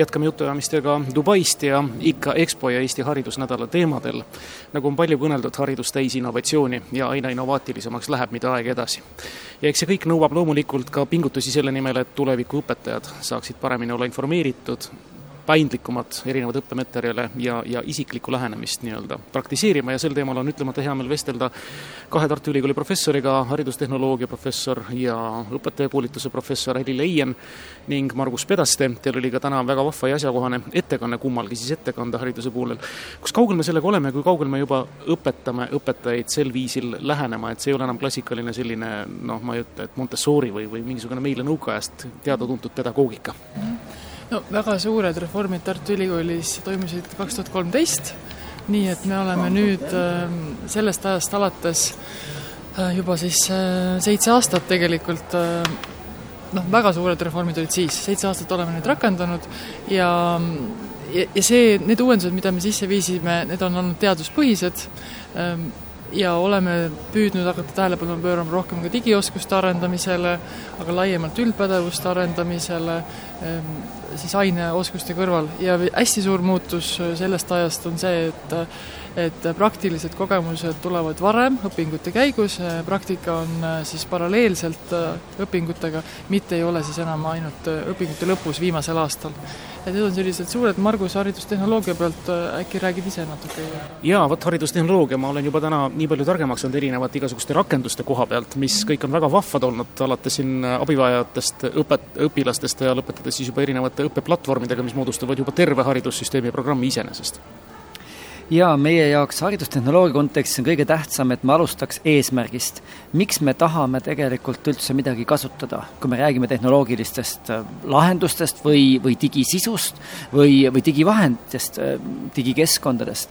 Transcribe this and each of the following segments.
jätkame jutuajamistega Dubaist ja ikka EXPO ja Eesti Haridusnädala teemadel. nagu on palju kõneldud, haridus täis innovatsiooni ja aina innovaatilisemaks läheb, mida aeg edasi. ja eks see kõik nõuab loomulikult ka pingutusi selle nimel, et tuleviku õpetajad saaksid paremini olla informeeritud, paindlikumat erinevaid õppematerjale ja, ja isiklikku lähenemist nii-öelda praktiseerima ja sel teemal on ütlemata hea meel vestelda kahe Tartu Ülikooli professoriga, haridustehnoloogia professor ja õpetajakoolituse professor Heli Leien ning Margus Pedaste, teil oli ka täna väga vahva ja asjakohane ettekanne kummalgi siis ettekandehariduse poolel. kus kaugel me sellega oleme, kui kaugel me juba õpetame õpetajaid sel viisil lähenema, et see ei ole enam klassikaline selline noh, ma ei ütle, et Montessori või, või mingisugune meile nõukaajast teada-tuntud pedagoogika no väga suured reformid Tartu Ülikoolis toimusid kaks tuhat kolmteist, nii et me oleme nüüd ähm, sellest ajast alates äh, juba siis äh, seitse aastat tegelikult äh, noh, väga suured reformid olid siis, seitse aastat oleme neid rakendanud ja ja, ja see, need uuendused, mida me sisse viisime, need on olnud teaduspõhised ähm, ja oleme püüdnud hakata tähelepanu pöörama rohkem ka digioskuste arendamisele, aga laiemalt üldpädevuste arendamisele, ehm, siis aineoskuste kõrval. Ja hästi suur muutus sellest ajast on see, et et praktilised kogemused tulevad varem õpingute käigus, praktika on siis paralleelselt õpingutega, mitte ei ole siis enam ainult õpingute lõpus viimasel aastal et need on sellised suured, Margus haridustehnoloogia pealt äh, äkki räägid ise natuke? jaa, vot haridustehnoloogia, ma olen juba täna nii palju targemaks saanud erinevate igasuguste rakenduste koha pealt, mis mhm. kõik on väga vahvad olnud, alates siin abivajajatest, õpet-, õpilastest ja lõpetades siis juba erinevate õppeplatvormidega, mis moodustavad juba terve haridussüsteemi programmi iseenesest jaa, meie jaoks haridustehnoloogia kontekstis on kõige tähtsam, et me alustaks eesmärgist. miks me tahame tegelikult üldse midagi kasutada, kui me räägime tehnoloogilistest äh, lahendustest või, või digisisust või, või digivahenditest, äh, digikeskkondadest.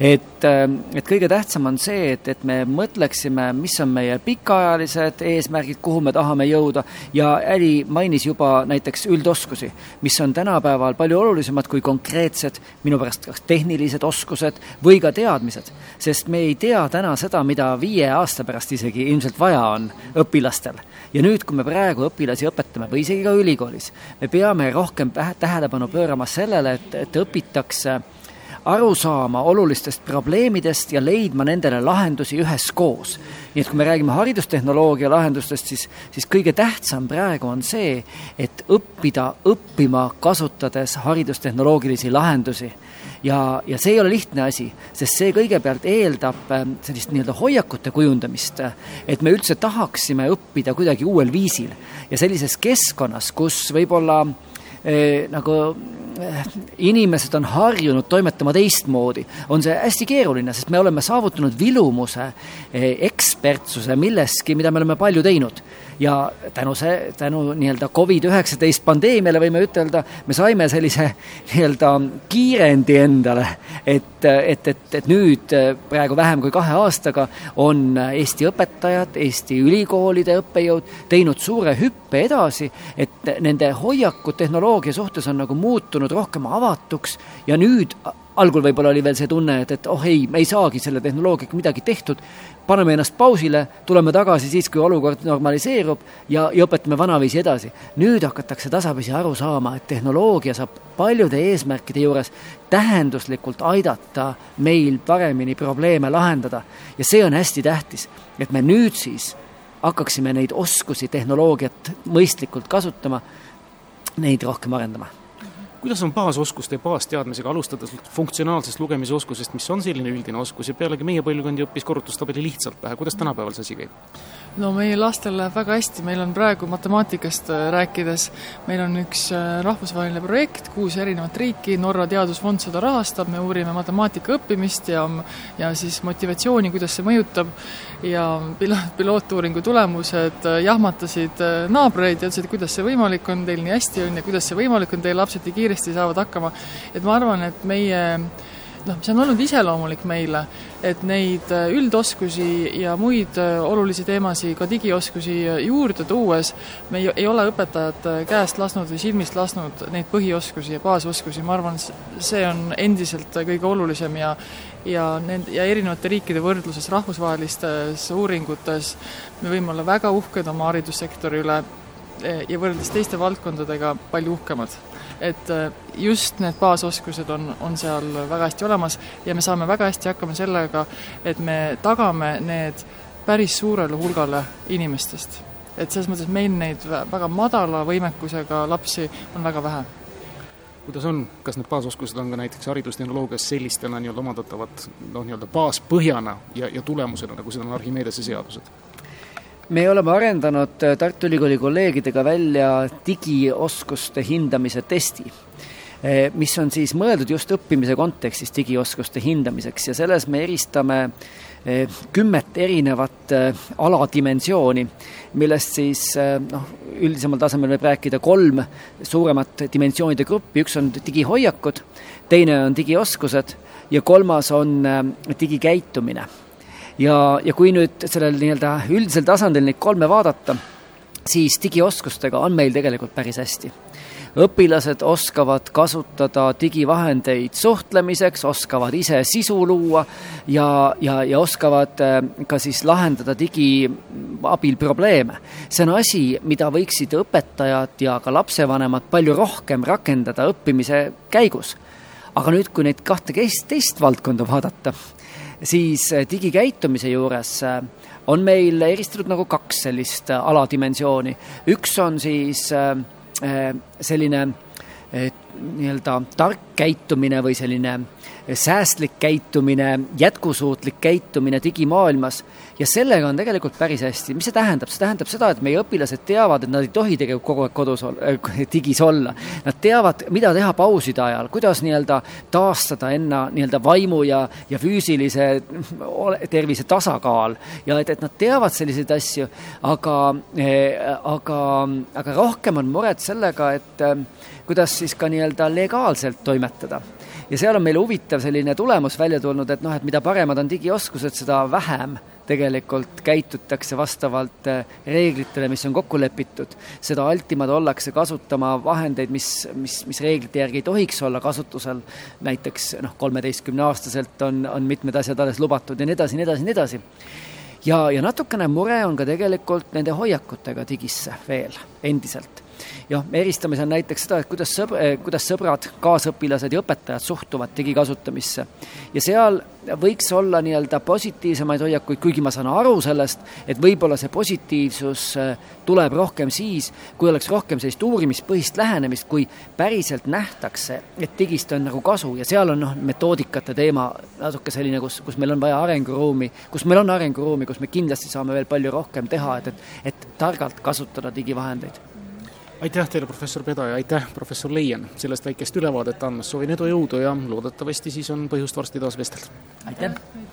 Et, ähm, et kõige tähtsam on see, et, et me mõtleksime, mis on meie pikaajalised eesmärgid, kuhu me tahame jõuda. Ja Äli mainis juba näiteks üldoskusi, mis on tänapäeval palju olulisemad kui konkreetsed minu pärast kas tehnilised oskused või ka teadmised. sest me ei tea täna seda, mida viie aasta pärast isegi ilmselt vaja on õpilastel. ja nüüd, kui me praegu õpilasi õpetame või isegi ka ülikoolis, me peame rohkem tähelepanu pöörama sellele, et, et õpitakse aru saama olulistest probleemidest ja leidma nendele lahendusi üheskoos. nii et kui me räägime haridustehnoloogia lahendustest, siis, siis kõige tähtsam praegu on see, et õppida õppima, kasutades haridustehnoloogilisi lahendusi. ja, ja see ei ole lihtne asi, sest see kõigepealt eeldab ähm, sellist nii-öelda hoiakute kujundamist, et me üldse tahaksime õppida kuidagi uuel viisil ja sellises keskkonnas, kus võib-olla eh, nagu inimesed on harjunud toimetama teistmoodi, on see hästi keeruline, sest me oleme saavutanud vilumuse, eh, ekspertsuse milleski, mida me oleme palju teinud ja tänu see, tänu nii-öelda Covid-19 pandeemiale võime ütelda, me saime sellise nii-öelda kiirendi endale, et, et, et, et nüüd praegu vähem kui kahe aastaga on Eesti õpetajad, Eesti ülikoolide õppejõud teinud suure hüppe edasi, et nende hoiakud tehnoloogia suhtes on nagu muutunud rohkem avatuks ja nüüd algul võib-olla oli veel see tunne, et, et oh ei, me ei saagi selle tehnoloogiaga midagi tehtud, paneme ennast pausile, tuleme tagasi siis, kui olukord normaliseerub ja, ja õpetame vanaviisi edasi. nüüd hakatakse tasapisi aru saama, et tehnoloogia saab paljude eesmärkide juures tähenduslikult aidata meil paremini probleeme lahendada. ja see on hästi tähtis, et me nüüd siis hakkaksime neid oskusi, tehnoloogiat mõistlikult kasutama, neid rohkem arendama kuidas on baasoskuste ja baasteadmisega, alustades funktsionaalsest lugemisoskusest, mis on selline üldine oskus ja pealegi meie põlvkond ju õppis korrutustabeli lihtsalt pähe, kuidas tänapäeval see asi käib? No meie lastel läheb väga hästi, meil on praegu matemaatikast äh, rääkides, meil on üks äh, rahvusvaheline projekt, kuus erinevat riiki, Norra Teadusfond seda rahastab, me uurime matemaatika õppimist ja ja siis motivatsiooni, kuidas see mõjutab, ja pilo-, pilootuuringu tulemused äh, jahmatasid naabreid ja ütlesid, kuidas see võimalik on, teil nii hästi on ja kuidas see võimalik on, teie lapsed nii kiiresti saavad hakkama. et ma arvan, et meie noh, see on olnud iseloomulik meile, et neid äh, üldoskusi ja muid äh, olulisi teemasid, ka digioskusi äh, juurde tuues, me ei, ei ole õpetajad käest lasknud või silmist lasknud neid põhioskusi ja baasoskusi, ma arvan, see on endiselt kõige olulisem ja ja nend-, ja erinevate riikide võrdluses rahvusvahelistes uuringutes me võime olla väga uhked oma haridussektori üle ja võrreldes teiste valdkondadega palju uhkemad et äh, just need baasoskused on, on seal väga hästi olemas ja me saame väga hästi hakkama sellega, et me tagame need päris suurele hulgale inimestest. et selles mõttes meil neid väga madala võimekusega lapsi on väga vähe kuidas on, kas need baasoskused on ka näiteks haridustehnoloogias sellistena nii-öelda omandatavad noh, nii-öelda baaspõhjana ja, ja tulemusena, nagu seda on Archimedese seadused? Me oleme arendanud äh, Tartu Ülikooli kolleegidega välja digioskuste hindamise testi, äh, mis on siis mõeldud just õppimise kontekstis digioskuste hindamiseks ja selles me eristame Eh, kümmet erinevat aladimensiooni, millest siis noh, üldisemal tasemel võib rääkida kolm suuremat dimensioonide gruppi, üks on digihoiakud, teine on digioskused ja kolmas on digikäitumine. Ja, ja kui nüüd sellel nii-öelda üldisel tasandil neid kolme vaadata, siis digioskustega on meil tegelikult päris hästi õpilased oskavad kasutada digivahendeid suhtlemiseks, oskavad ise sisu luua ja, ja, ja oskavad äh, ka siis lahendada digi abil probleeme. see on asi, mida võiksid õpetajad ja ka lapsevanemad palju rohkem rakendada õppimise käigus. aga nüüd, kui neid kahte teist valdkonda vaadata, siis äh, digikäitumise juures äh, on meil eristatud nagu kaks sellist aladimensiooni. üks on siis äh, Äh, selline äh, nii-öelda tark käitumine või selline säästlik käitumine, jätkusuutlik käitumine digimaailmas ja sellega on tegelikult päris hästi. mis see tähendab? see tähendab seda, et meie õpilased teavad, et nad ei tohi tegelikult kogu aeg kodus olla äh,, digis olla. Nad teavad, mida teha pauside ajal, kuidas nii-öelda taastada enna nii-öelda vaimu ja, ja füüsilise tervise tasakaal ja et, et nad teavad selliseid asju, aga eh,, aga, aga rohkem on muret sellega, et eh, kuidas siis ka nii-öelda legaalselt toimetada ja seal on meil huvitav selline tulemus välja tulnud, et noh, et mida paremad on digioskused, seda vähem tegelikult käitutakse vastavalt äh, reeglitele, mis on kokku lepitud. seda altimad ollakse kasutama vahendeid, mis, mis, mis reeglite järgi ei tohiks olla kasutusel. näiteks noh, kolmeteistkümneaastaselt on, on mitmed asjad alles lubatud ja nii edasi, nii edasi, nii edasi ja, ja natukene mure on ka tegelikult nende hoiakutega digisse veel endiselt jah, me eristame seal näiteks seda, et kuidas sõb-, eh, kuidas sõbrad, kaasõpilased ja õpetajad suhtuvad digikasutamisse. ja seal võiks olla nii-öelda positiivsemaid hoiakuid, kuigi ma saan aru sellest, et võib-olla see positiivsus eh, tuleb rohkem siis, kui oleks rohkem sellist uurimispõhist lähenemist, kui päriselt nähtakse, et digist on nagu kasu ja seal on noh, metoodikate teema natuke selline, kus, kus meil on vaja arenguruumi, kus meil on arenguruumi, kus me kindlasti saame veel palju rohkem teha, et, et, et targalt kasutada digivahendeid aitäh teile, professor Pedaja, aitäh, professor Leien, sellest väikest ülevaadet andmast, soovin edu, jõudu ja loodetavasti siis on põhjust varsti taas vestelda. aitäh, aitäh.!